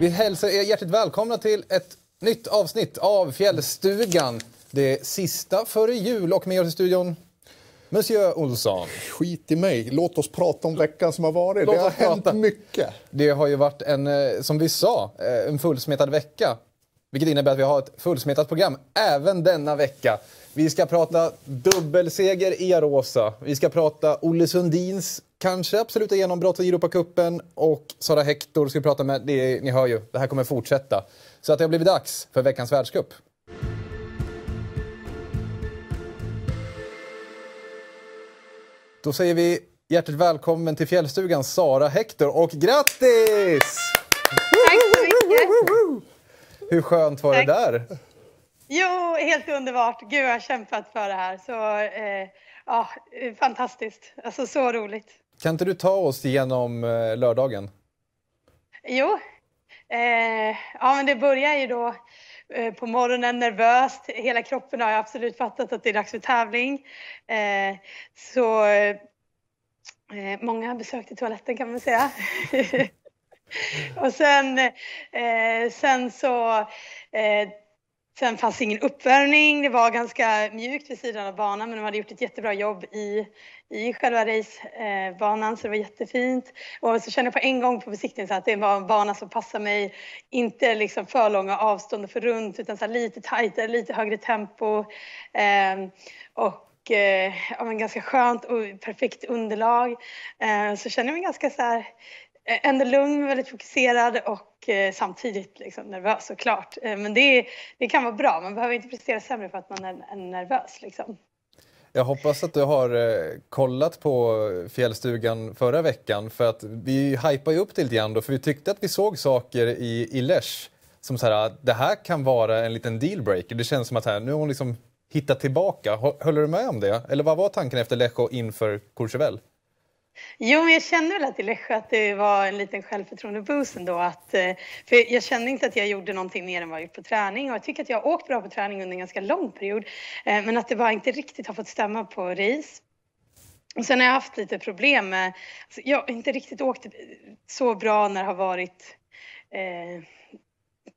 Vi hälsar er hjärtligt välkomna till ett nytt avsnitt av Fjällstugan. Det sista före jul och med oss i studion Monsieur Olsson. Skit i mig. Låt oss prata om veckan som har varit. Låt det har prata. hänt mycket. Det har ju varit en, eh, som vi sa, eh, en fullsmetad vecka. Vilket innebär att vi har ett fullsmetat program även denna vecka. Vi ska prata dubbelseger i Arosa. Vi ska prata Olle Sundins kanske absoluta genombrott i Europacupen och Sara Hector ska vi prata med. Det, ni hör ju, det här kommer fortsätta. Så att det har blivit dags för veckans världscup. Då säger vi hjärtligt välkommen till Fjällstugan Sara Hector och grattis! Tack så mycket. Hur skönt var det Tack. där? Jo, helt underbart. Gud, jag har kämpat för det här. Så, eh, ja, fantastiskt. Alltså, så roligt. Kan inte du ta oss igenom eh, lördagen? Jo, eh, ja, men det börjar ju då eh, på morgonen nervöst. Hela kroppen har ju absolut fattat att det är dags för tävling. Eh, så eh, många besökte toaletten kan man säga. och sen, eh, sen så eh, Sen fanns det ingen uppvärmning. Det var ganska mjukt vid sidan av banan, men de hade gjort ett jättebra jobb i, i själva racebanan, så det var jättefint. Och så kände jag på en gång på besiktningen så att det var en bana som passade mig. Inte liksom för långa avstånd och för runt, utan så lite tajtare, lite högre tempo. Ehm, eh, och ja, men ganska skönt och perfekt underlag. Ehm, så kände jag mig ganska så här Eh, ändå lugn, väldigt fokuserad och eh, samtidigt liksom nervös såklart. Eh, men det, det kan vara bra, man behöver inte prestera sämre för att man är, är nervös. Liksom. Jag hoppas att du har eh, kollat på Fjällstugan förra veckan för att vi hypade ju upp det lite grann då för vi tyckte att vi såg saker i, i Lesch som så här, ah, det här kan vara en liten dealbreaker. Det känns som att här, nu har hon liksom hittat tillbaka. Håller du med om det? Eller vad var tanken efter Lech och inför Courchevel? Jo, men jag kände väl att i Lässjö att det var en liten självförtroende-boost ändå. Att, eh, för jag kände inte att jag gjorde någonting mer än vad jag gjort på träning och jag tycker att jag har åkt bra på träning under en ganska lång period. Eh, men att det bara inte riktigt har fått stämma på race. Och sen har jag haft lite problem med, alltså jag har inte riktigt åkt så bra när det har varit eh,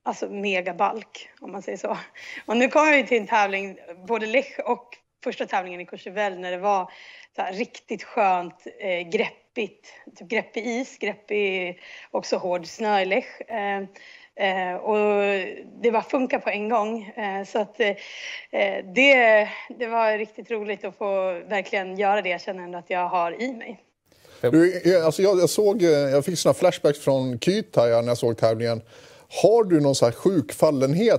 alltså megabalk om man säger så. Och nu kommer vi till en tävling, både Lech och första tävlingen i Courchevel när det var så här riktigt skönt, eh, greppigt, typ grepp i is, grepp i också hård snö i Lech. Eh, eh, och det bara funkar på en gång. Eh, så att eh, eh, det, det var riktigt roligt att få verkligen göra det jag känner ändå att jag har i mig. Du, jag- alltså jag, jag, såg, eh, jag fick såna flashbacks från Kytaja när jag såg tävlingen. Har du någon så här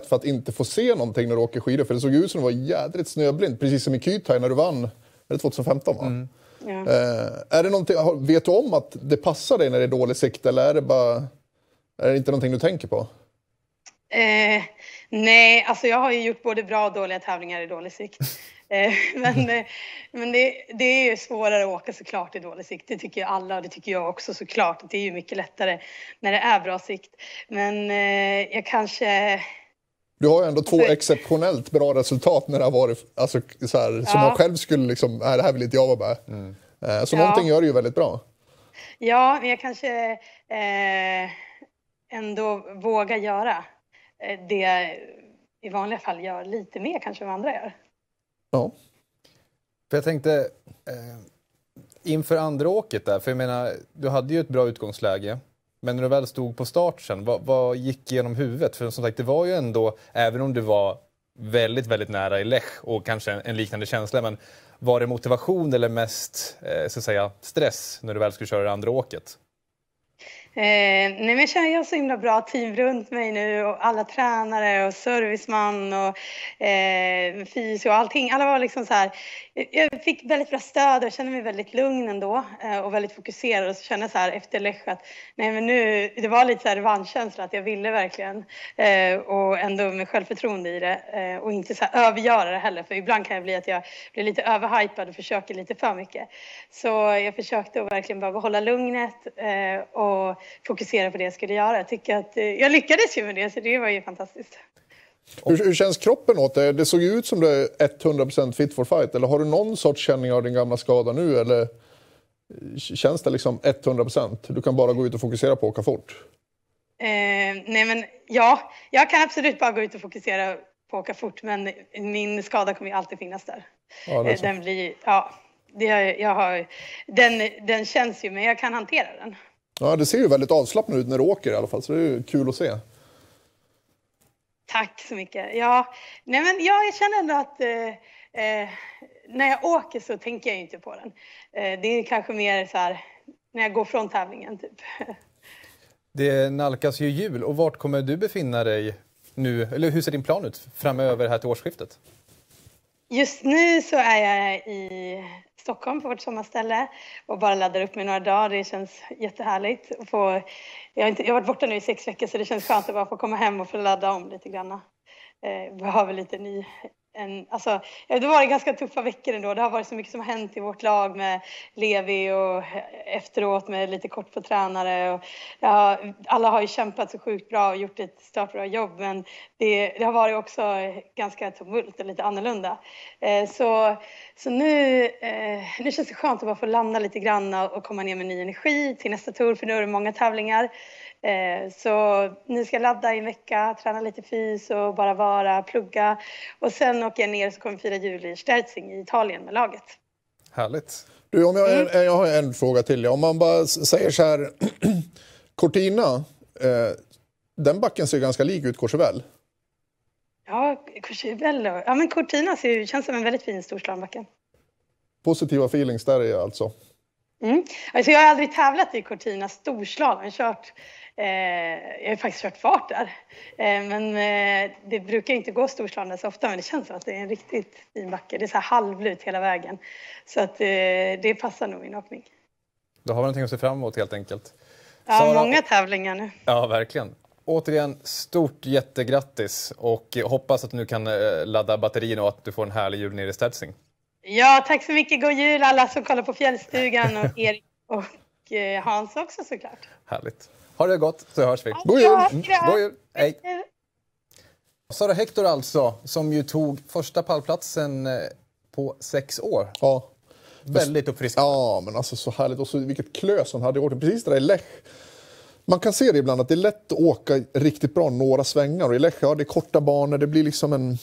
för att inte få se någonting när du åker skidor? För det såg ut som att du var jädrigt snöblind, precis som i Kytaja när du vann. Är det 2015 va? Ja. Eh, är det någonting, vet du om att det passar dig när det är dålig sikt eller är det bara... Är det inte någonting du tänker på? Eh, nej, alltså jag har ju gjort både bra och dåliga tävlingar i dålig sikt. Eh, men eh, men det, det är ju svårare att åka såklart i dålig sikt. Det tycker ju alla och det tycker jag också såklart. Det är ju mycket lättare när det är bra sikt. Men eh, jag kanske... Du har ju ändå två exceptionellt bra resultat när det har varit alltså, så här, som Ja. man själv skulle liksom, nej det här vill inte jag vara med. Eh, Så Ja. någonting gör du ju väldigt bra. Ja, men jag kanske eh, ändå vågar göra eh, det jag i vanliga fall gör lite mer kanske än vad andra gör. Ja. För jag tänkte eh, inför andra åket där, för jag menar, du hade ju ett bra utgångsläge. Men när du väl stod på start sen, vad, vad gick genom huvudet? För som sagt, det var ju ändå, även om du var väldigt, väldigt nära i Lech och kanske en, en liknande känsla, men var det motivation eller mest eh, så att säga, stress när du väl skulle köra det andra åket? Eh, nej men jag känner jag har så himla bra team runt mig nu och alla tränare och serviceman och eh, fysio och allting. Alla var liksom så här. Jag fick väldigt bra stöd och jag kände mig väldigt lugn ändå eh, och väldigt fokuserad och så kände jag så här efter Lech att nej men nu, det var lite så här revanschkänsla att jag ville verkligen eh, och ändå med självförtroende i det eh, och inte så här övergöra det heller för ibland kan jag bli att jag blir lite överhypad och försöker lite för mycket. Så jag försökte att verkligen bara behålla lugnet eh, och fokusera på det jag skulle göra. Jag tycker att eh, jag lyckades ju med det så det var ju fantastiskt. Hur, hur känns kroppen åt det? Det såg ju ut som du är 100% fit for fight. Eller har du någon sorts känning av din gamla skada nu? Eller eh, känns det liksom 100%? Du kan bara gå ut och fokusera på att åka fort? Eh, nej men ja, jag kan absolut bara gå ut och fokusera på att åka fort men min skada kommer ju alltid finnas där. Ja, det Eh, den blir, ja, det, jag har, den, den känns ju men jag kan hantera den. Ja, det ser ju väldigt avslappnat ut när du åker i alla fall, så det är ju kul att se. Tack så mycket. Ja, nej men ja, jag känner ändå att eh, eh, när jag åker så tänker jag ju inte på den. Eh, det är kanske mer så här när jag går från tävlingen typ. Det nalkas ju jul och vart kommer du befinna dig nu? Eller hur ser din plan ut framöver här till årsskiftet? Just nu så är jag i Stockholm på vårt sommarställe och bara laddar upp mig några dagar. Det känns jättehärligt. att få, jag, har inte, jag har varit borta nu i sex veckor så det känns skönt att bara få komma hem och få ladda om lite grann. Eh, behöver lite ny... En, alltså, det har varit ganska tuffa veckor ändå. Det har varit så mycket som har hänt i vårt lag med Levi och efteråt med lite kort på tränare. Och, har, alla har ju kämpat så sjukt bra och gjort ett startbra jobb men det, det har varit också ganska tumult och lite annorlunda. Eh, så, så nu, eh, nu känns det skönt att bara få landa lite grann och och komma ner med ny energi till nästa tour för nu är det många tävlingar. Eh, så nu ska jag ladda i en vecka, träna lite fys och bara vara, plugga. Och sen åker jag ner så kommer vi fira jul i Sterzing i Italien med laget. Härligt. Du, om jag, jag har en fråga till. Om man bara säger så här, Cortina, eh, den backen ser ganska lik ut Courchevel. Ja, Courchevel Ja, men Cortina ser ju, känns som en väldigt fin storslambacke. Positiva feelings där är alltså. Mm. Alltså jag har aldrig tävlat i Cortina storslalom. Jag har, kört, jag har faktiskt kört fart där. Eh, men eh, det brukar inte gå storslalom så ofta, men det känns som att det är en riktigt fin backe. Det är så här halvlut hela vägen. Så att eh, det passar nog min åkning. Då har vi någonting att se fram emot helt enkelt. Ja, Sara- många tävlingar nu. Ja, verkligen. Återigen, stort jättegrattis och hoppas att du nu kan eh, ladda batterierna och att du får en härlig jul nere i Sterzing. Ja, tack så mycket. God jul alla som kollar på Fjällstugan och Erik och eh, Hans också såklart. Härligt. Ha det gott så hörs vi. God jul! Mm. God jul! Hej! Sara Hector alltså, som ju tog första pallplatsen eh, på sex år. Ja. Väldigt uppfriskande. ja, men alltså så härligt. Och så vilket klös hon hade i. Precis där i Lech. Man kan se det ibland att det är lätt att åka riktigt bra några svängar. Och i Lech, ja det är korta banor, det blir liksom en,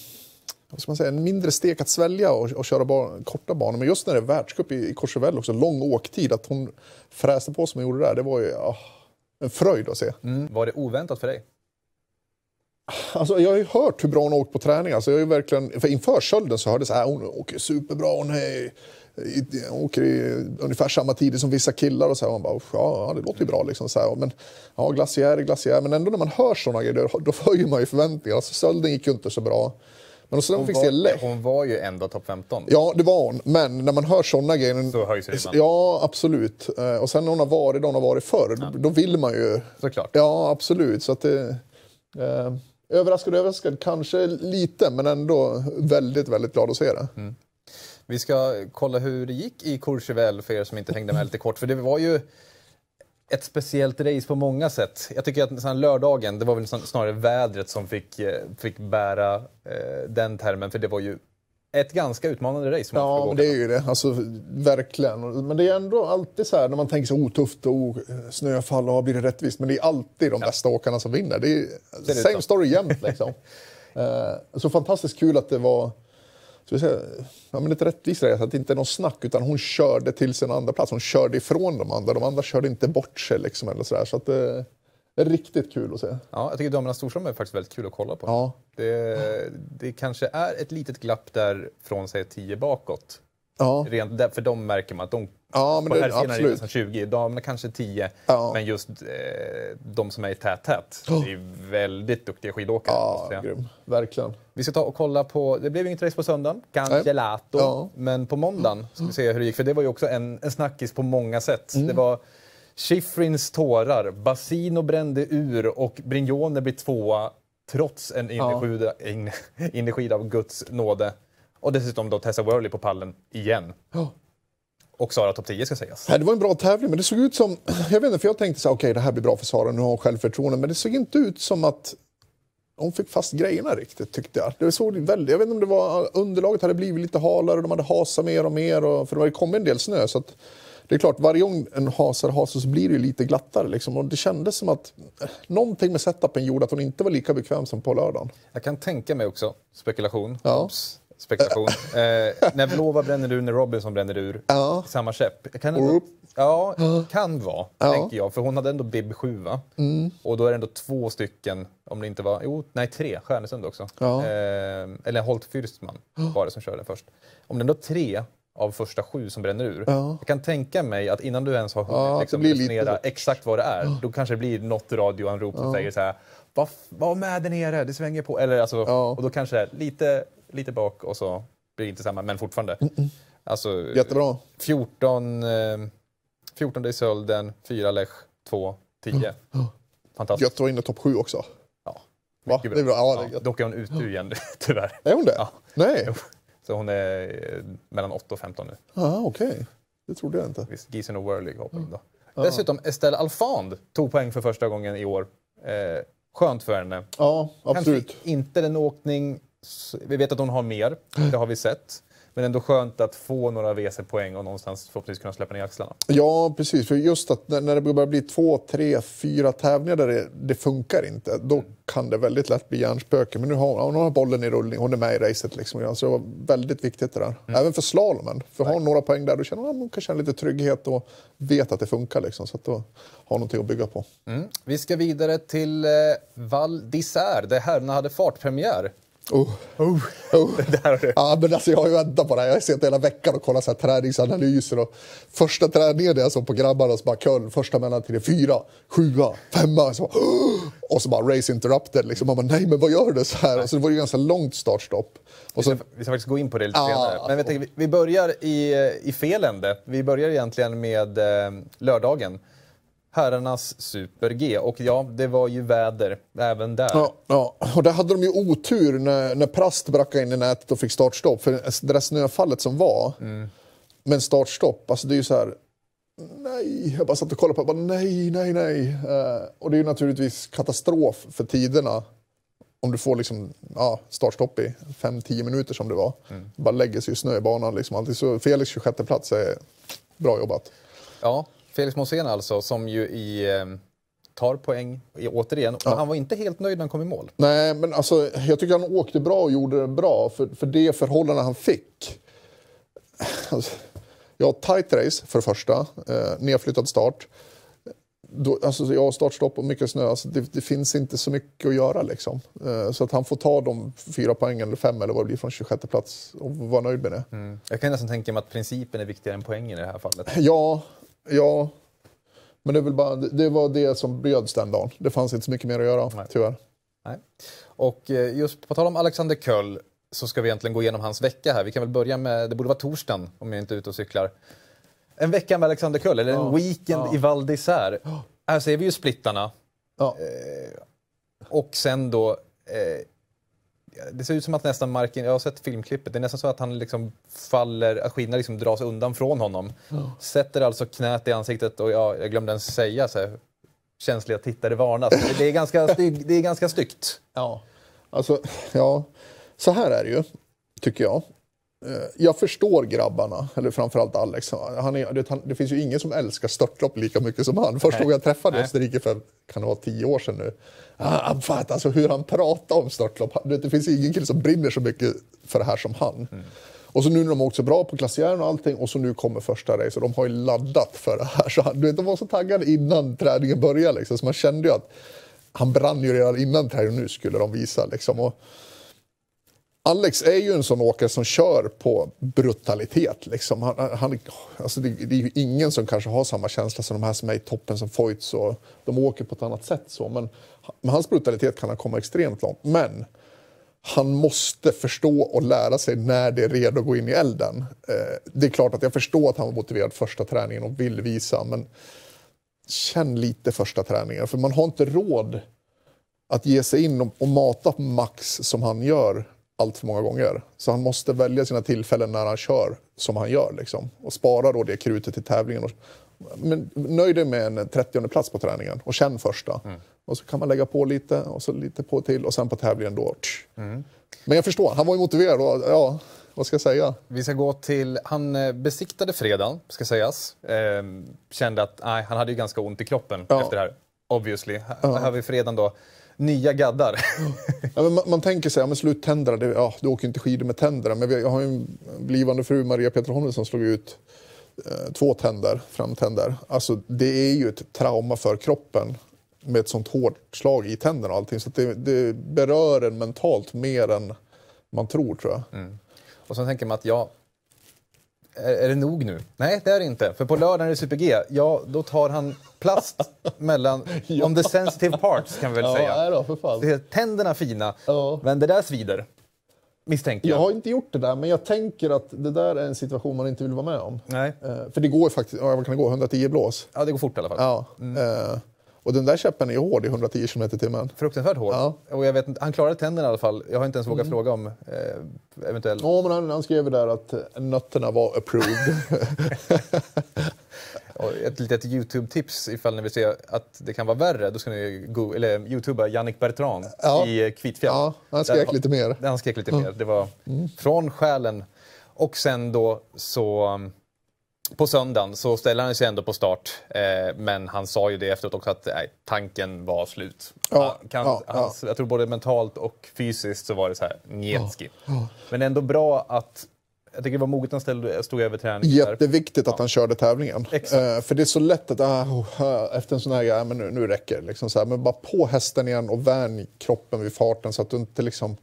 vad ska man säga, en mindre stek att svälja och, och köra ba, korta banor. Men just när det är världscup i, i Courchevel också, lång åktid, att hon fräste på som hon gjorde där, det var ju ah, en fröjd att se. Mm. Var det oväntat för dig? Alltså, jag har ju hört hur bra hon har åkt på träning. Alltså, jag har ju verkligen, för inför Skölden så hörde jag att hon åker superbra. Hon, är, hon åker i ungefär samma tid som vissa killar. Och så här, man bara, "Usch, ja, det låter ju bra. Liksom, så här. Men ja, glaciär är glaciär. Men ändå när man hör sådana grejer, då, då höjer man ju förväntningarna. Alltså, Sölden gick ju inte så bra. Men sen Hon fick se Lech. var, hon var ju ändå topp 15. Ja, det var hon. Men när man hör sådana grejer... Så höjs ribban. Ja, absolut. Eh, Och sen när hon har varit där hon har varit förr, då, då vill man ju... Såklart. Ja, absolut. Så att det, eh, överraskad, överraskad kanske lite, men ändå väldigt, väldigt glad att se det. Vi ska kolla hur det gick i Courchevel för er som inte hängde med lite kort. För det var ju ett speciellt race på många sätt. Jag tycker att lördagen, det var väl snar- snarare vädret som fick, eh, fick bära eh, den termen. För det var ju ett ganska utmanande race. Ja, men det är ju det. Alltså, verkligen. Men det är ändå alltid så här när man tänker så otufft och oh, snöfall och blir det rättvist. Men det är alltid de bästa åkarna som vinner. Det är Ser ut same story jämt liksom. Eh, så fantastiskt kul att det var vi säga, ja, men ett rättvist race, att det inte är någon snack utan hon körde till sin andra plats. Hon körde ifrån de andra. De andra körde inte bort sig liksom. Eller så där. så att det är riktigt kul att se. Ja, jag tycker damernas storslalom är faktiskt väldigt kul att kolla på. Ja. Det, det kanske är ett litet glapp där från sig 10 bakåt. Ja, Rent, där, för de märker man att de ja men på det, är nästan 20, damerna kanske 10. Ja. Men just eh, de som är i tät-tät, det är väldigt duktiga skidåkare. Ja, grym. Verkligen. Vi ska ta och kolla på, det blev inget race på söndagen, Cangelato. Ja. Men på måndagen ska vi se hur det gick, för det var ju också en, en snackis på många sätt. Mm. Det var Schifrins tårar, Basino brände ur och Brignone blir tvåa trots en innerskida, in, innerskida av Guds nåde. Och dessutom då Tessa Worley på pallen igen. Ja. Och Sara topp 10 ska sägas. Nej, det var en bra tävling, men det såg ut som... Jag vet inte, för jag tänkte så här, okej, det här blir bra för Sara, nu har hon självförtroende. Men det såg inte ut som att hon fick fast grejerna riktigt, tyckte jag. Det såg väldigt, jag vet inte om det var underlaget hade blivit lite halare, de hade hasat mer och mer, och, för det hade kommit en del snö. Så att det är klart, varje gång en hasar hasar så blir det ju lite glattare. Liksom. Och det kändes som att eh, någonting med setupen gjorde att hon inte var lika bekväm som på lördagen. Jag kan tänka mig också, spekulation, Ja. Oops, spekulation. eh, när Vlova bränner ur, när Robinson bränner ur, Ja. samma käpp. Kan ändå, ja, kan vara, Ja. Mm. tänker jag. För hon hade ändå bib 7 va? Och då är det ändå två stycken, om det inte var, jo, nej tre, Stjärnesund också. Ja. Eh, eller Holt Fürstman var det som körde först. Om det ändå är tre av första sju som bränner ur. Ja. Jag kan tänka mig att innan du ens har hunnit Ja, liksom, lite resonera så. exakt vad det är, då kanske det blir något radioanrop som säger så här var, var med där nere, det svänger på. Eller alltså, Ja. Och då kanske det är lite, lite bak och så blir det inte samma, men fortfarande. Alltså, Jättebra. 14, eh, 14 i Sölden, 4 Lech, 2, 10. Fantastiskt. Gött att vara inne i topp sju också. Ja. Va? Det är bra. Ja, det är dock är hon ute igen, tyvärr. Är hon det? Ja. Nej? Så hon är eh, mellan 8 och 15 nu. Ja, okej. Det trodde jag inte. Visst, Gisen och Worley hoppar in då. Dessutom, Estelle Alfand tog poäng för första gången i år. Eh, skönt för henne. Ja, absolut. Kanske inte en åkning... Vi vet att hon har mer, det har vi sett. Men ändå skönt att få några WC-poäng och någonstans förhoppningsvis kunna släppa ner axlarna. Ja, precis. För just att när det börjar bli två, tre, fyra tävlingar där det, det funkar inte, då kan det väldigt lätt bli hjärnspöke. Men nu har hon har bollen i rullning, hon är med i racet. Liksom. Så det var väldigt viktigt det där. Även för slalomen. För har hon några poäng där, då känner hon hon kan känna lite trygghet och vet att det funkar. Liksom. Så att då har hon någonting att bygga på. Mm. Vi ska vidare till eh, Val d'Isère där herrarna hade fartpremiär. Oh. Oh. Har du. Ja, men alltså jag har ju väntat på det här. Jag har suttit hela veckan och kollat så här träningsanalyser. Och första träningen jag såg på grabbarna så bara Köln, första mellantiden fyra, sjua, femma. Så, och så bara race interrupted. Liksom. Man bara, nej men vad gör du? Så här. Och så det var ju ganska långt startstopp. Och Vi så, ska, vi ska faktiskt gå in på det lite Ah. senare. Men vi, tänker, vi- vi börjar i, i fel ände. Vi börjar egentligen med eh, lördagen. Herrarnas Super-G. Och ja, det var ju väder även där. ja, ja, och där hade de ju otur när, när Prast brackade in i nätet och fick startstopp. För det där snöfallet som var, men startstopp, alltså det är ju så här... Nej, jag bara satt och kollade på det. Bara, nej, nej, nej. Eh, och det är ju naturligtvis katastrof för tiderna. Om du får liksom, ja, startstopp i 5-10 minuter som det var. Bara lägger sig snö i banan. Liksom. Alltid. Så Felix 26 plats är bra jobbat. Ja, Felix Mosén alltså, som ju i, eh, tar poäng i, återigen. Och han var inte helt nöjd när han kom i mål. Nej, men alltså, jag tycker han åkte bra och gjorde det bra för, för det förhållande han fick. Alltså, ja, tight race för det första, eh, nedflyttad start. Då, alltså, ja, startstopp och mycket snö, alltså, det, det finns inte så mycket att göra. Liksom. Eh, så att han får ta de fyra poängen, eller fem eller vad det blir, från 26 plats och vara nöjd med det. Jag kan nästan tänka mig att principen är viktigare än poängen i det här fallet. Ja, ja. Men det, bara, det, var det som bjöds den dagen. Det fanns inte så mycket mer att göra, Nej. tyvärr. Nej. Och eh, just på tal om Alexander Köll så ska vi egentligen gå igenom hans vecka här. Vi kan väl börja med, det borde vara torsdagen om jag inte är ute och cyklar. En vecka med Alexander Köll, eller en weekend i Val d'Isère. Här ser vi ju splittarna. Ja. Och sen då... Eh, det ser ut som att nästan marken, jag har sett filmklippet, det är nästan så att han liksom faller, att skidorna liksom dras undan från honom. Sätter alltså knät i ansiktet och ja, jag glömde ens säga så här, känsliga tittare varnas. Det är ganska, stygg, det är ganska styggt. Ja. Alltså, ja. Så här är det ju, tycker jag. Eh, Jag förstår grabbarna, eller framförallt Alex. Han är, det, han, det finns ju ingen som älskar störtlopp lika mycket som han. Första gången jag träffade Nej. Österrike för, kan det vara tio år sedan nu. Ah, fan, alltså hur han pratar om störtlopp. Det, det finns ingen kille som brinner så mycket för det här som han. Och så nu när de åkt så bra på glaciären och allting och så nu kommer första race och de har ju laddat för det här. Så han, du vet, de var så taggade innan träningen började liksom, så man kände ju att han brann ju redan innan träningen nu skulle de visa liksom. Och, Alex är ju en sån åkare som kör på brutalitet. Liksom. Han, han, alltså det, det är ju ingen som kanske har samma känsla som de här som är i toppen som Foyts. Och de åker på ett annat sätt. Så. Men med hans brutalitet kan han komma extremt långt. Men han måste förstå och lära sig när det är redo att gå in i elden. Eh, det är klart att jag förstår att han var motiverad första träningen och vill visa. Men känn lite första träningen. För man har inte råd att ge sig in och, och mata på max som han gör allt för många gånger. Så han måste välja sina tillfällen när han kör som han gör. Liksom. Och spara då det krutet till tävlingen. Och, men nöj dig med en 30 plats på träningen och känn första. Och så kan man lägga på lite och så lite på till och sen på tävlingen då. tsch. Men jag förstår, han var ju motiverad. Och, ja, vad ska jag säga? Vi ska gå till, han eh, besiktade fredagen, ska sägas. Eh, kände att nej, han hade ju ganska ont i kroppen Ja. efter det här. Obviously. Här har vi fredagen då. Nya gaddar. Ja, man, man tänker sig, ja, men slut tänderna, det, ja, du åker inte skidor med tänderna. Men jag har ju en blivande fru, Maria Peterholm, som slog ut eh, två tänder, framtänder. Alltså det är ju ett trauma för kroppen med ett sånt hårt slag i tänderna och allting. Så det, det berör en mentalt mer än man tror, tror jag. Och så tänker man att ja, är, är det nog nu? Nej, det är det inte. För på lördagen är det Super-G. Ja, då tar han plast mellan, on the sensitive parts kan vi väl säga. nej då, för fan. Det är tänderna fina, Ja. men det där svider. Misstänker Jag jag. har inte gjort det där, men jag tänker att det där är en situation man inte vill vara med om. Nej. Eh, för det går faktiskt, ja, vad kan det gå, 110 blås? Ja, det går fort i alla fall. Ja. Eh, och den där käppen är hård i 110 km i timmen. Fruktansvärt hård. Ja. Och jag vet inte, han klarade tänderna i alla fall. Jag har inte ens vågat fråga om eh, eventuellt... Ja, men han, han skrev där att nötterna var approved. Ett litet YouTube-tips ifall ni vill se att det kan vara värre. Då ska ni go, eller youtuba Jannik Bertrand Ja. i eh, Kvitfjäll. ja, han skrek Där- lite mer. Han skrek lite mer. Det var från själen. Och sen då så på söndagen så ställer han sig ändå på start. Eh, men han sa ju det efteråt också att nej, tanken var slut. Ja, Han kan, ja, ja. hans, Jag tror både mentalt och fysiskt så var det så här njetski. Men ändå bra att jag tycker det var moget han ställde, stod över träningen. där. Jätteviktigt att han körde tävlingen. Eh, för det är så lätt att ah, oh, ah, efter en sån här grej, ah, men nu, nu räcker det. Liksom så här. Men bara på hästen igen och värn kroppen vid farten så att du inte liksom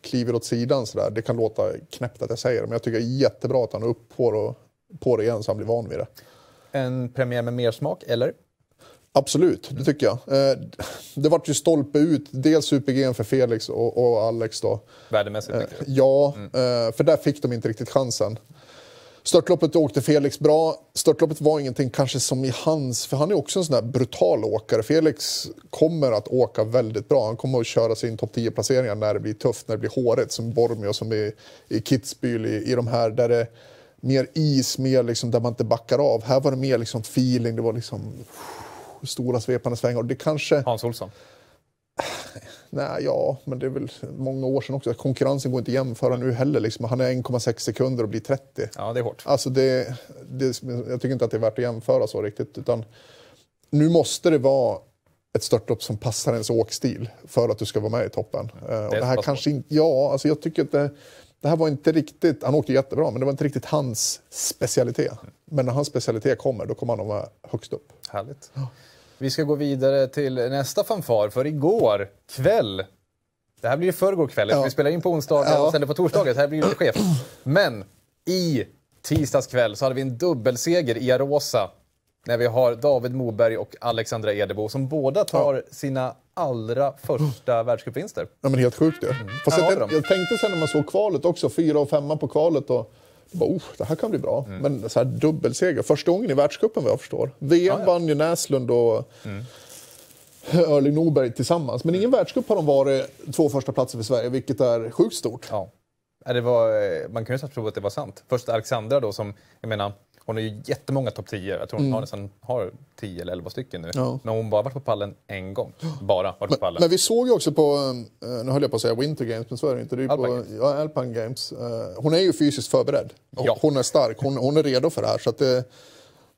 kliver åt sidan. Så där. Det kan låta knäppt att jag säger det, men jag tycker det är jättebra att han är upp på det, på det igen så han blir van vid det. En premiär med mer smak, eller? Absolut, det tycker jag. Eh, det vart ju stolpe ut, dels Super-G för Felix och, och Alex då. Värdemässigt, Eh? Ja, eh, för där fick de inte riktigt chansen. Störtloppet åkte Felix bra. Störtloppet var ingenting kanske som i hans, för han är också en sån där brutal åkare. Felix kommer att åka väldigt bra. Han kommer att köra sin topp 10-placeringar när det blir tufft, när det blir håret som Bormio, som i, i Kitzbühel, i, i de här där det mer is, mer liksom där man inte backar av. Här var det mer liksom feeling, det var liksom stora svepande svängar. Det kanske... Hans Olsson. Nej, ja, men det är väl många år sedan också. Konkurrensen går inte att jämföra nu heller. Liksom. Han är 1,6 sekunder och blir 30. Ja, det är hårt. Alltså det, det, jag tycker inte att det är värt att jämföra så riktigt. Utan nu måste det vara ett störtlopp som passar ens åkstil för att du ska vara med i toppen. Eh, Det det här kanske inte... Ja, alltså jag tycker att det, det här var inte riktigt... Han åkte jättebra, men det var inte riktigt hans specialitet. Men när hans specialitet kommer, då kommer han att vara högst upp. Härligt. Vi ska gå vidare till nästa fanfar, för igår kväll det här blir ju förrgår kväll, Ja. vi spelar in på onsdagar Ja. och sänder på torsdagar, så här blir det lite skevt. Men i tisdags kväll så hade vi en dubbelseger i Arosa när vi har David Moberg och Alexandra Edebo som båda tar sina allra första världscupvinster. Ja, men helt sjukt ju. Har jag, dem. jag tänkte sen när man såg kvalet också, fyra och femma på kvalet. Och, bara, oh, det här kan bli bra. Mm. Men så här dubbelseger, första gången i världscupen vad jag förstår. VM Ja, ja. vann ju Näslund och Mm. Erling Norberg tillsammans. Men ingen världscup har de varit två första platser för Sverige, vilket är sjukt stort. Ja. Det var, eh, man kan ju nästan tro att det var sant. Först Alexandra då som, jag menar, hon har ju jättemånga topp 10. Jag tror hon har nästan har 10 eller 11 stycken nu. Mm. Ja. Men hon bara varit på pallen en gång. Bara varit på pallen. Men vi såg ju också på, eh, nu höll jag på att säga Winter Games, men så är det inte. Det är Alpine på, Games. Ja, Alpine Games. Eh, Hon är ju fysiskt förberedd. Ja. Hon är stark, hon, hon är redo för det här. Så det,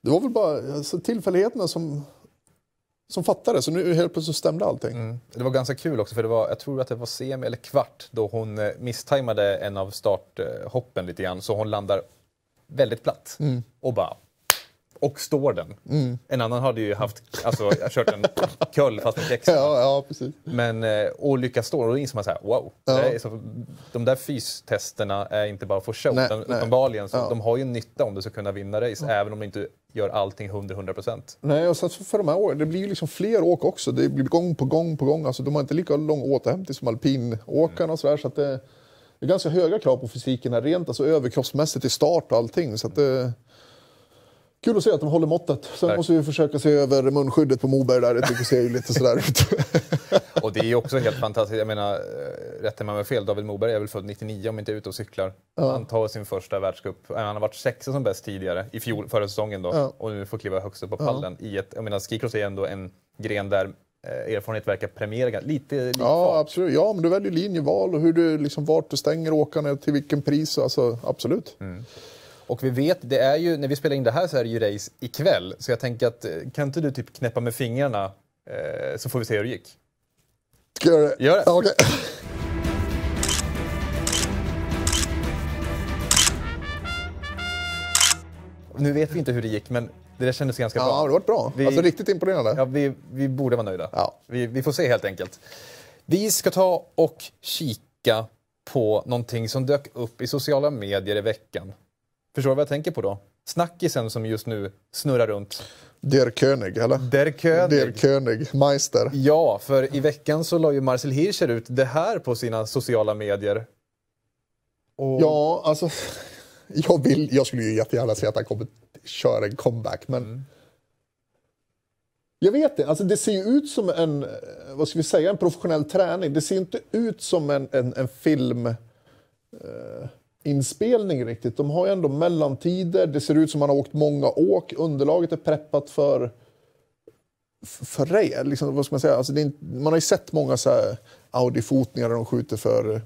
det var väl bara alltså, tillfälligheterna som, som fattade. Så nu helt plötsligt stämde allting. Mm. Det var ganska kul också för det var, jag tror att det var semi eller kvart då hon eh, misstajmade en av starthoppen lite grann så hon landar väldigt platt Mm. och bara och står den. En annan hade ju haft, alltså kört en köll fast med kex. Ja, ja, precis. Men, eh, och lyckas stå, och då inser man så här, wow. Ja. Så, de där fystesterna är inte bara för show, Nej, utan nej. uppenbarligen så Ja. de har ju nytta om du ska kunna vinna race, även om du inte gör allting 100 procent. Nej, och så för de här åren, det blir ju liksom fler åk också. Det blir gång på gång på gång. Alltså, de har inte lika lång återhämtning som alpinåkarna och sådär. Så att det, det är ganska höga krav på fysiken här, rent alltså överkroppsmässigt i start och allting. Så att det, kul att se att de håller måttet. Sen Tack. måste vi försöka se över munskyddet på Moberg där. Det tycker ser ju lite sådär ut. Och det är ju också helt fantastiskt. Jag menar, eh, rätta mig om jag har fel, David Moberg är väl född 99 om inte är ute och cyklar. Han tar sin första världscup. Han har varit sexa som bäst tidigare, i fjol, förra säsongen då. Ja. Och nu får kliva högst upp på pallen. I ett, jag menar, skicross är ändå en gren där eh, erfarenhet verkar premiera lite lik Ja, absolut. Ja, men du väljer linjeval och hur du, liksom, vart du stänger åkarna, till vilken pris. Alltså, absolut. Och vi vet, det är ju, när vi spelar in det här så är det ju race ikväll. Så jag tänker att, eh, kan inte du typ knäppa med fingrarna eh, så får vi se hur det gick? Ska jag göra det? Gör det. Ja, okej. Nu vet vi inte hur det gick, men det där kändes ganska Ja, bra. det har varit bra. Vi- Alltså riktigt imponerande. Ja, vi, vi borde vara nöjda. Ja. Vi, vi får se helt enkelt. Vi ska ta och kika på någonting som dök upp i sociala medier i veckan. Förstår du vad jag tänker på då? Snackisen som just nu snurrar runt. Der König, eller? Der König. Der König, Meister. Ja, för i veckan så la ju Marcel Hirscher ut det här på sina sociala medier. Och Ja, alltså... Jag, vill, jag skulle ju jättegärna se att han kommer köra en comeback, men... Mm. Jag vet inte, alltså det ser ju ut som en, eh, vad ska vi säga, en professionell träning. Det ser inte ut som en, en, en film... Eh, riktigt. De har ju ändå mellantider, det ser ut som man har åkt många åk, underlaget är preppat för för det, liksom, vad ska man säga, alltså det är man har ju sett många så Audi-fotningar där de skjuter för...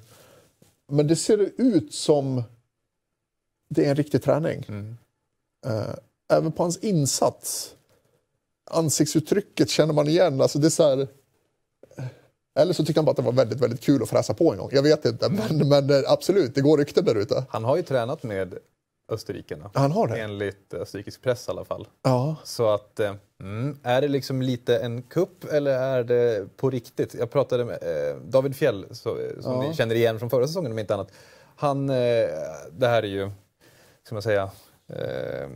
Men det ser ut som det är en riktig träning. Eh, även på hans insats. Ansiktsuttrycket känner man igen. Alltså det är så här, eller så tyckte han bara att det var väldigt, väldigt kul att fräsa på en gång. Jag vet inte, men, men eh, absolut, det går rykten där ute. han har ju tränat med österrikerna. Han har det? Enligt österrikisk press i alla fall. Ja. Så att, eh, mm, är det liksom lite en kupp eller är det på riktigt? Jag pratade med eh, David Fjell, så, eh, som Ja. ni känner igen från förra säsongen om inte annat. Han, eh, det här är ju, ska man säga, eh,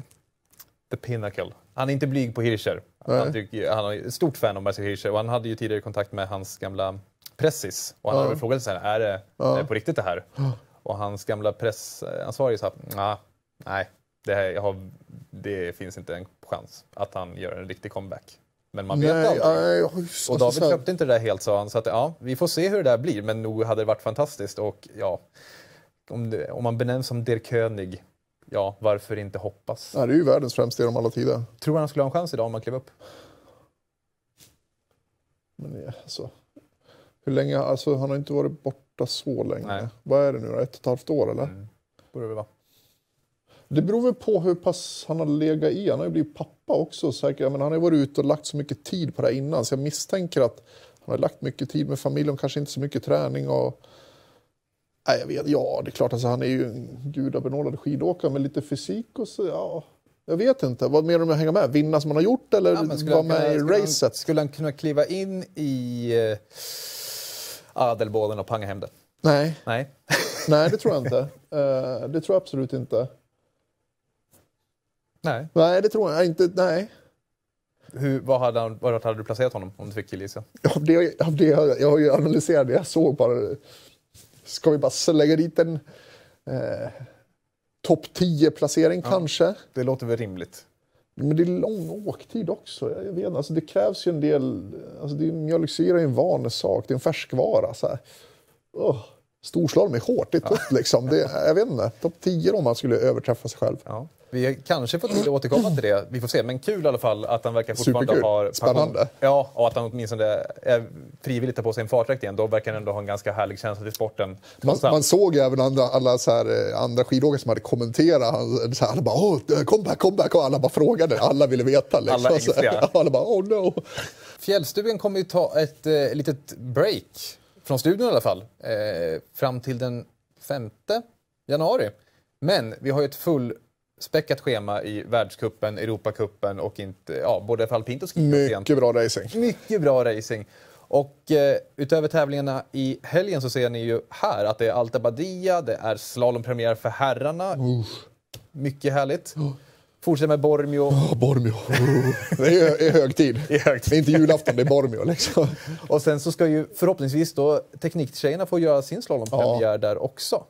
the pinnacle. Han är inte blyg på Hirscher. Han, tycker, han är ett stort fan av Marcel Hirscher och han hade ju tidigare kontakt med hans gamla pressis. Och han hade väl frågat sig, är det, är det på riktigt det här? Och hans gamla pressansvarige sa, "Nja, nej, det, här, har, det finns inte en chans att han gör en riktig comeback. Men man vet Nej, aldrig. nej, Och David köpte inte det där helt sa han, så att ja, vi får se hur det där blir. Men nog hade det varit fantastiskt och ja, om, det, om man benämns som Der König, ja, varför inte hoppas? Ja, det är ju världens främsta genom alla tider. Tror han skulle ha en chans idag om han klev upp? Men alltså, hur länge, alltså, han har inte varit borta så länge. Nej. Vad är det nu då? Ett och ett halvt år eller? Borde det vara. Det beror väl på hur pass han har legat i. Han har ju blivit pappa också säkert. Men han har ju varit ute och lagt så mycket tid på det här innan. Så jag misstänker att han har lagt mycket tid med familjen, kanske inte så mycket träning. Och... Nej, jag vet, ja, det är klart, alltså, han är ju en gudabenådad skidåkare med lite fysik och så, ja. Jag vet inte, vad menar du med att hänga med? Vinna som han har gjort eller Ja, vara han kunna, med i skulle, han, racet? skulle han kunna kliva in i eh, adelbåden och panga hem det? Nej, Nej. nej, det tror jag inte. Eh, det tror jag absolut inte. Nej. Nej, det tror jag inte. Nej. Hur, vad hade, han, vart hade du placerat honom om du fick killgissa? Av det, det, jag jag har ju analyserat det jag såg bara. Ska vi bara lägga dit en eh, topp 10-placering kanske? Det låter väl rimligt? Men det är lång åktid också. Jag, vet alltså det krävs ju en del... Alltså det är, mjölksyra är en vanesak, det är en färskvara. Så här. Oh, Storslalom är hårt, det är tufft liksom. Det, jag vet inte, topp 10 om man skulle överträffa sig själv. Ja. Vi kanske får tid att återkomma till det. Vi får se. Men kul i alla fall att han verkar fortfarande Superkul. ha... Spännande. Ja, och att han åtminstone är frivilligt tar på sig en fartdräkt igen. Då verkar han ändå ha en ganska härlig känsla till sporten. Man, man såg även andra, alla så här, eh, andra skidåkare som hade kommenterat. Han, så här, alla bara oh, comeback, comeback och alla bara frågade. Alla ville veta. Liksom. Alla alla bara oh no. Fjällstugan kommer ju ta ett eh, litet break, från studion i alla fall, eh, fram till den 5 januari. Men vi har ju ett fullspäckat schema i världskuppen, Europacupen och inte, ja, både för alpint och skidåkning. Mycket bra racing. Mycket bra racing. Och eh, utöver tävlingarna i helgen så ser ni ju här att det är Alta Badia, det är slalompremiär för herrarna. Mycket härligt. Fortsätter med Bormio. Oh, Bormio. Det är, är hög tid. Det är. Det är inte julafton, det är Bormio. Liksom. Och sen så ska ju förhoppningsvis då tekniktjejerna få göra sin slalompremiär där också.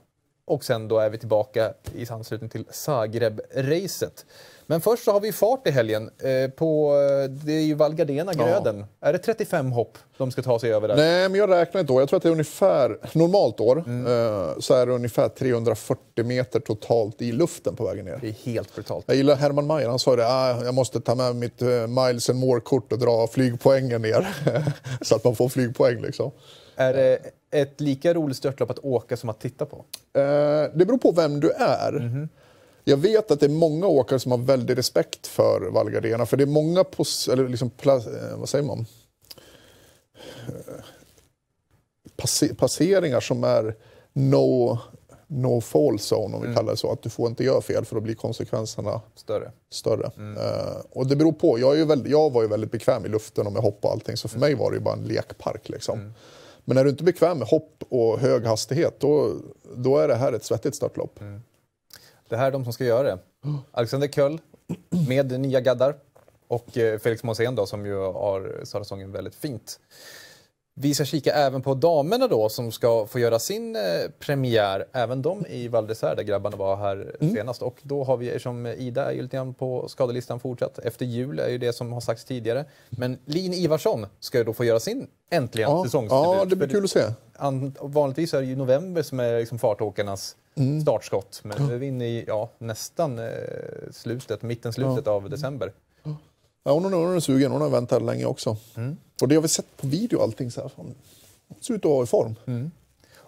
Och sen då är vi tillbaka i anslutning till Zagreb-racet. Men först så har vi fart i helgen. Eh, på, eh, det är ju Val Gardena-gröden. Är det 35 hopp de ska ta sig över där? Nej, men jag räknar ett år. Jag tror att det är ungefär, normalt år, eh, så är det ungefär 340 meter totalt i luften på vägen ner. Det är helt brutalt. Jag gillar Herman Mayer, han sa det, ah, jag måste ta med mitt uh, Miles and More-kort och dra flygpoängen ner. så att man får flygpoäng liksom. Är det ett lika roligt störtlopp att åka som att titta på? Eh, det beror på vem du är. Jag vet att det är många åkare som har väldigt respekt för Val Gardena, för det är många pos- eller liksom eh, vad säger man? Eh, passe- passeringar som är no, no fall zone, om vi kallar det så. Att du får inte göra fel för då blir konsekvenserna Större. större. Eh, och det beror på. Jag, är ju väldigt, jag var ju väldigt bekväm i luften och med hopp och allting, så för mig var det ju bara en lekpark. Liksom. Men är du inte bekväm med hopp och hög hastighet, då, då är det här ett svettigt startlopp. Det här är de som ska göra det. Alexander Köll med nya gaddar och eh, Felix Monsén då som ju har säsongen väldigt fint. Vi ska kika även på damerna då som ska få göra sin eh, premiär, även de i Val där grabbarna var här senast. Och då har vi, eftersom Ida är ju lite grann på skadelistan fortsatt, efter jul är ju det som har sagts tidigare. Men Lin Ivarsson ska ju då få göra sin äntligen Ja, säsongsdebut. ja, det blir kul att se. An, vanligtvis är det ju november som är liksom fartåkarnas Mm. startskott. Men nu är vi inne i ja, nästan eh, slutet, mitten slutet av december. Ja, hon, är- hon är sugen, hon har väntat länge också. Och det har vi sett på video allting. Så här, hon ser ut att vara i form.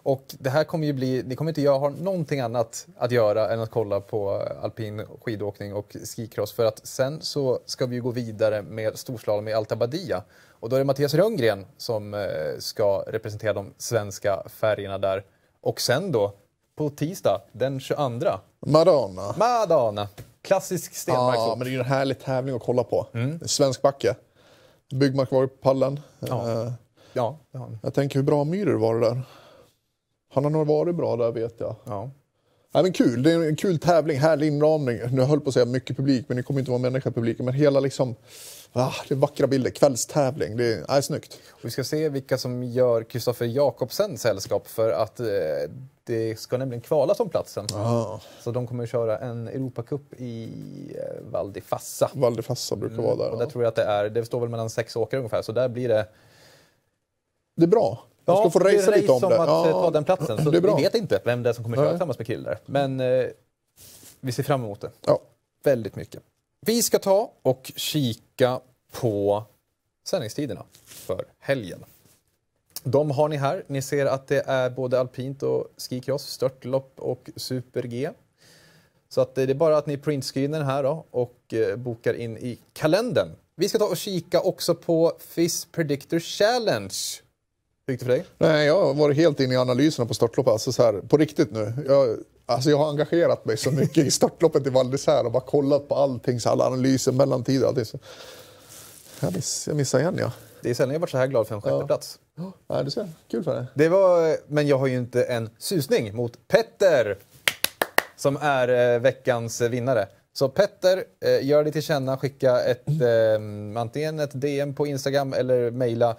Och det här kommer ju bli, ni kommer inte göra, ha någonting annat att göra än att kolla på alpin skidåkning och skicross. För att sen så ska vi ju gå vidare med storslalom i Alta Badia. Och då är det Mattias Rönngren som eh, ska representera de svenska färgerna där. Och sen då, på tisdag den 22, Madonna. Madana. Klassisk Ja, stenmarkslopp. men det är ju en härlig tävling att kolla på. Svensk backe. Byggmark var på pallen. Ja. Eh, Ja. Jag tänker hur bra Myhrer var det där. Han har nog varit bra där vet jag. Ja. Nej, men kul, det är en kul tävling, härlig inramning. Nu höll på att säga mycket publik, men det kommer inte vara människa i publiken. Men hela liksom, ah, det är vackra bilder, kvällstävling. Det är, nej, snyggt. Och vi ska se vilka som gör Kristoffer Jakobsen sällskap för att eh, det ska nämligen kvalas om platsen. Ah, Så de kommer att köra en Europacup i eh, Val di Fassa. Val di Fassa brukar vara där. Mm. Och där ja. tror jag att det är, det står väl mellan sex åkare ungefär, så där blir det... Det är bra. Jag ska få det är racea lite om det. att eh, ta den platsen. Så vi vet inte vem det är som kommer köra Nej. tillsammans med Krill där. Men eh, vi ser fram emot det. Ja. Väldigt mycket. Vi ska ta och kika på sändningstiderna för helgen. De har ni här. Ni ser att det är både alpint och skicross, störtlopp och super-G. Så att det är bara att ni printscreenar här då och eh, bokar in i kalendern. Vi ska ta och kika också på FIS Predictor Challenge. Gick det för dig? Nej, jag har varit helt inne i analyserna på störtloppet. Alltså så här, på riktigt nu. Jag, alltså jag har engagerat mig så mycket i störtloppet i Val och bara kollat på allting, så alla analyser, mellantider och allting. Så jag, miss, jag missade igen ja. Det är sällan jag varit så här glad för en sjätte plats. Nej, du ser. Kul för dig. Det var, men jag har ju inte en susning mot Petter som är eh, veckans vinnare. Så Petter, eh, gör dig till känna, skicka ett, eh, antingen ett DM på Instagram eller mejla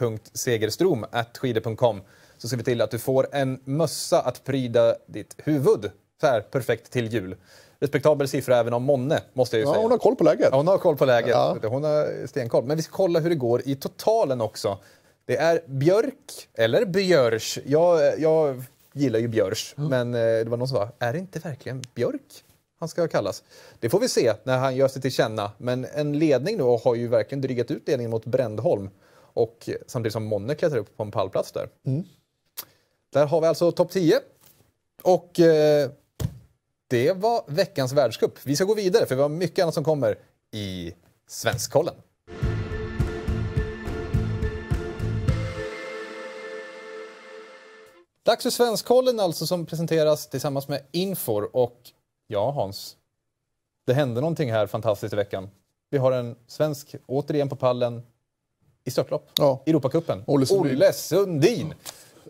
erik.segerstrom skidor.com så ser vi till att du får en mössa att pryda ditt huvud. Så här, perfekt till jul. Respektabel siffra även om Monne, måste jag ju Ja, säga. hon har koll på läget. Ja, hon har koll på läget. Ja. Hon har stenkoll. Men vi ska kolla hur det går i totalen också. Det är Björk, eller Björs. Jag, jag gillar ju Björs, men eh, det var någon som sa, är det inte verkligen Björk han ska kallas? Det får vi se när han gör sig till känna. Men en ledning då har ju verkligen drygat ut ledningen mot Brändholm. Och samtidigt som Monne klättrar upp på en pallplats där. Där har vi alltså topp 10. Och eh, det var veckans världscup. Vi ska gå vidare för vi har mycket annat som kommer i Svenskkollen. Dags för Svenskkollen alltså som presenteras tillsammans med Infor och ja Hans, det hände någonting här fantastiskt i veckan. Vi har en svensk återigen på pallen i störtlopp. Ja. Europacupen. Olle Sundin. Olle Sundin.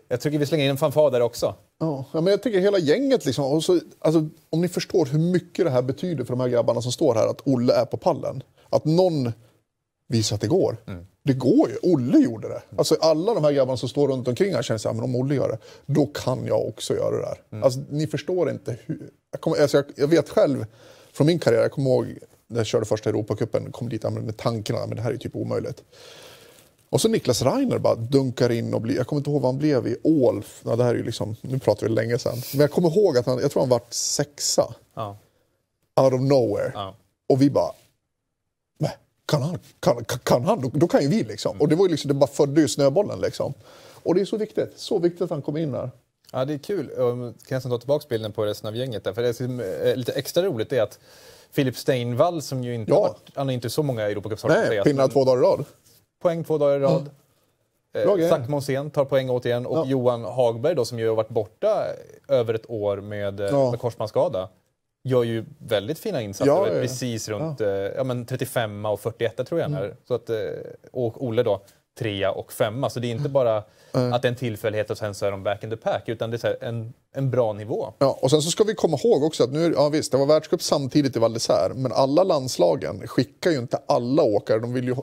Jag tycker vi slänger in en fanfar där också. Ja, men jag tycker hela gänget, liksom, och så, alltså, om ni förstår hur mycket det här betyder för de här grabbarna som står här, att Olle är på pallen. Att någon visa att det går. Det går ju. Olle gjorde det. Alltså alla de här grabbarna som står runt omkring här känner så här, men om Olle gör det, då kan jag också göra det där. Alltså, ni förstår inte hur... Jag, kommer, alltså, jag, jag vet själv från min karriär, jag kommer ihåg när jag körde första Europacupen, kom dit med tanken att det här är typ omöjligt. Och så Niklas Reiner bara dunkar in och blir, jag kommer inte ihåg vad han blev i Ål. Ja, det här är ju liksom, nu pratar vi länge sedan. Men jag kommer ihåg att han, jag tror han vart sexa. Ja. Out of nowhere. Ja. Och vi bara, "Nej, kan han? Kan, kan, kan han? Då, då kan ju vi liksom. Och det var ju liksom, det bara födde ju snöbollen liksom. Och det är så viktigt, så viktigt att han kom in där. Ja, det är kul. Jag kan nästan ta tillbaka bilden på resten av gänget där. För det är lite extra roligt är att Filip Steinvall som ju inte Ja. har han har inte så många Europacupstarter Nej, pinnar två dagar i rad. Poäng två dagar i rad. Bra Eh. Zack Monsén tar poäng återigen och Ja. Johan Hagberg då som ju har varit borta över ett år med, eh, Ja. med korsbandsskada gör ju väldigt fina insatser. Ja, ja, ja. Precis runt eh, ja. men 35 och 41 tror jag är. Så att, eh, och Olle då trea och femma. Så det är inte bara att det är en tillfällighet och sen så är de back in the pack utan det är en, en bra nivå. Ja, och sen så ska vi komma ihåg också att nu, ja visst, det var världscup samtidigt i Val men alla landslagen skickar ju inte alla åkare. De vill ju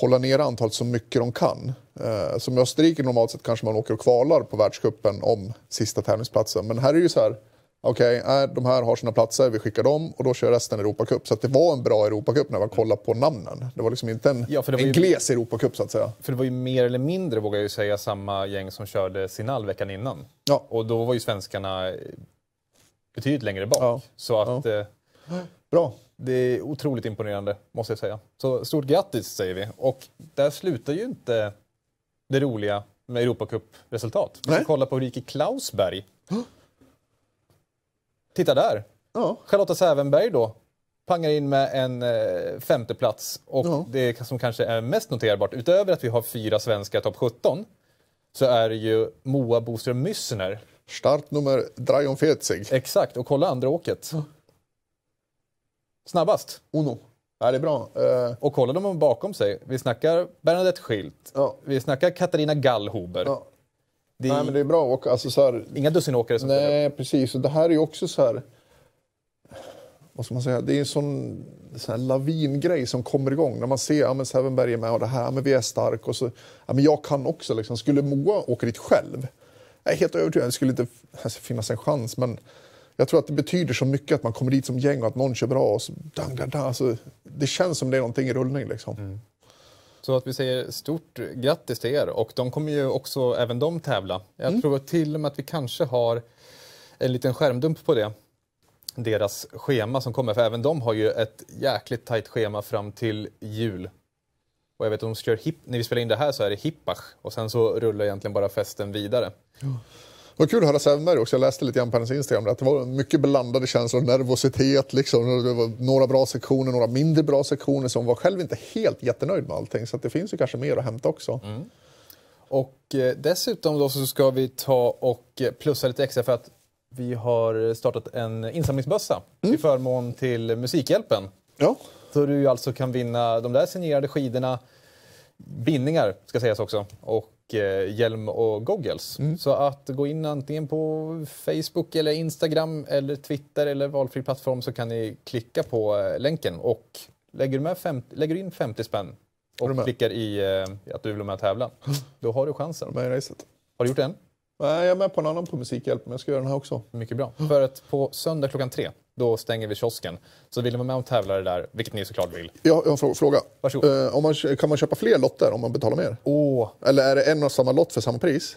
hålla ner antalet så mycket de kan. Eh, som i Österrike normalt sett kanske man åker och kvalar på världscupen om sista tävlingsplatsen. Men här är det ju så här, okej, äh, de här har sina platser, vi skickar dem och då kör resten Europacup. Så att det var en bra Europacup när man kollar på namnen. Det var liksom inte en, Ja, en ju- gles Europacup så att säga. För det var ju mer eller mindre, vågar jag ju säga, samma gäng som körde Sinal veckan innan. Ja. Och då var ju svenskarna betydligt längre bak. Ja. Så att eh, Bra. Det är otroligt imponerande, måste jag säga. Så stort grattis säger vi. Och där slutar ju inte det roliga med Europacup-resultat. Vi ska kolla på Ulrike Klausberg. Titta där! Ja. Charlotta Sävenberg då pangar in med en eh, femteplats. Och Ja. det som kanske är mest noterbart, utöver att vi har fyra svenska topp 17, så är det ju Moa Boström Müssner. Startnummer 43. Exakt, och kolla andra åket. Snabbast. Uno. Ja, det är bra. Eh, Och kolla de bakom sig. Vi snackar Bernadette Schilt. Ja. Vi snackar Katarina Gallhuber. ja. Det är Nej, men det är bra. Och, alltså, så här, inga dussinåkare som. Nej, precis. Och det här är ju också så här... Vad ska man säga? Det är en sån, sån lavingrej som kommer igång. När man ser ja, men Sävenberg är med och det här, men vi är stark. Och så, ja, men jag kan också. Liksom. Skulle Moa åka dit själv? Jag är helt övertygad. Det skulle inte alltså, finnas en chans. Men jag tror att det betyder så mycket att man kommer dit som gäng och att någon kör bra. Och så, dang, dang, dang. Alltså, det känns som det är någonting i rullning. Liksom. Så att vi säger stort grattis till er. Och de kommer ju också, även de, tävla. Jag Mm. tror till och med att vi kanske har en liten skärmdump på det. Deras schema som kommer. För även de har ju ett jäkligt tajt schema fram till jul. Och jag vet att de kör hip, när vi spelar in det här så är det hippach. Och sen så rullar egentligen bara festen vidare. Det var kul att höra Sävenberg också. Jag läste lite grann på hennes Instagram. Att det var mycket blandade känslor, nervositet. Liksom. Det var några bra sektioner, några mindre bra sektioner. Så hon var själv inte helt jättenöjd med allting. Så att det finns ju kanske mer att hämta också. Och eh, dessutom då så ska vi ta och plussa lite extra för att vi har startat en insamlingsbössa till förmån till Musikhjälpen. Ja. Så du alltså kan vinna de där signerade skidorna, bindningar ska sägas också, och hjälm och goggles. Så att gå in antingen på Facebook eller Instagram eller Twitter eller valfri plattform så kan ni klicka på eh, länken och lägger du, med fem, lägger du in 50 spänn och klickar i eh, att du vill vara med och tävla, då har du chansen. Med i racet. Har du gjort det än? Nej, jag är med på en annan på Musikhjälp, men jag ska göra den här också. Mycket bra. För att på söndag klockan tre, då stänger vi kiosken. Så vill ni vara med och tävla där, vilket ni såklart vill. Jag jag har en frå- fråga. Varsågod. Eh, om man, kan man köpa fler lotter om man betalar mer? Åh, Eller är det en och samma lott för samma pris?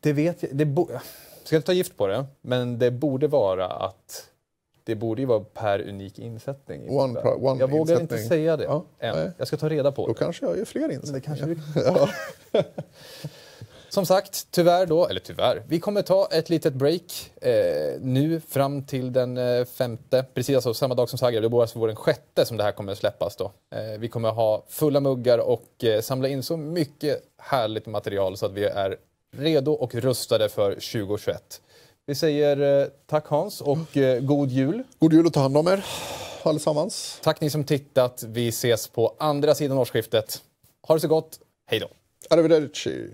det vet jag. Det bo- jag ska inte ta gift på det, men det borde vara att det borde ju vara per unik insättning. One pri- one jag vågar inte insättning. säga det Ja, än. nej. Jag ska ta reda på Då det. kanske jag gör fler Det insättningar. kanske vi... Som sagt, tyvärr då, eller tyvärr, vi kommer ta ett litet break eh, nu fram till den eh, femte, precis alltså samma dag som Zagreb, det borde alltså den sjätte som det här kommer släppas då. Eh, vi kommer ha fulla muggar och eh, samla in så mycket härligt material så att vi är redo och rustade för 2021. Vi säger eh, tack Hans och eh, god jul. God jul och ta hand om er allesammans. Tack ni som tittat. Vi ses på andra sidan årsskiftet. Ha det så gott. Hej då! Arrivederci.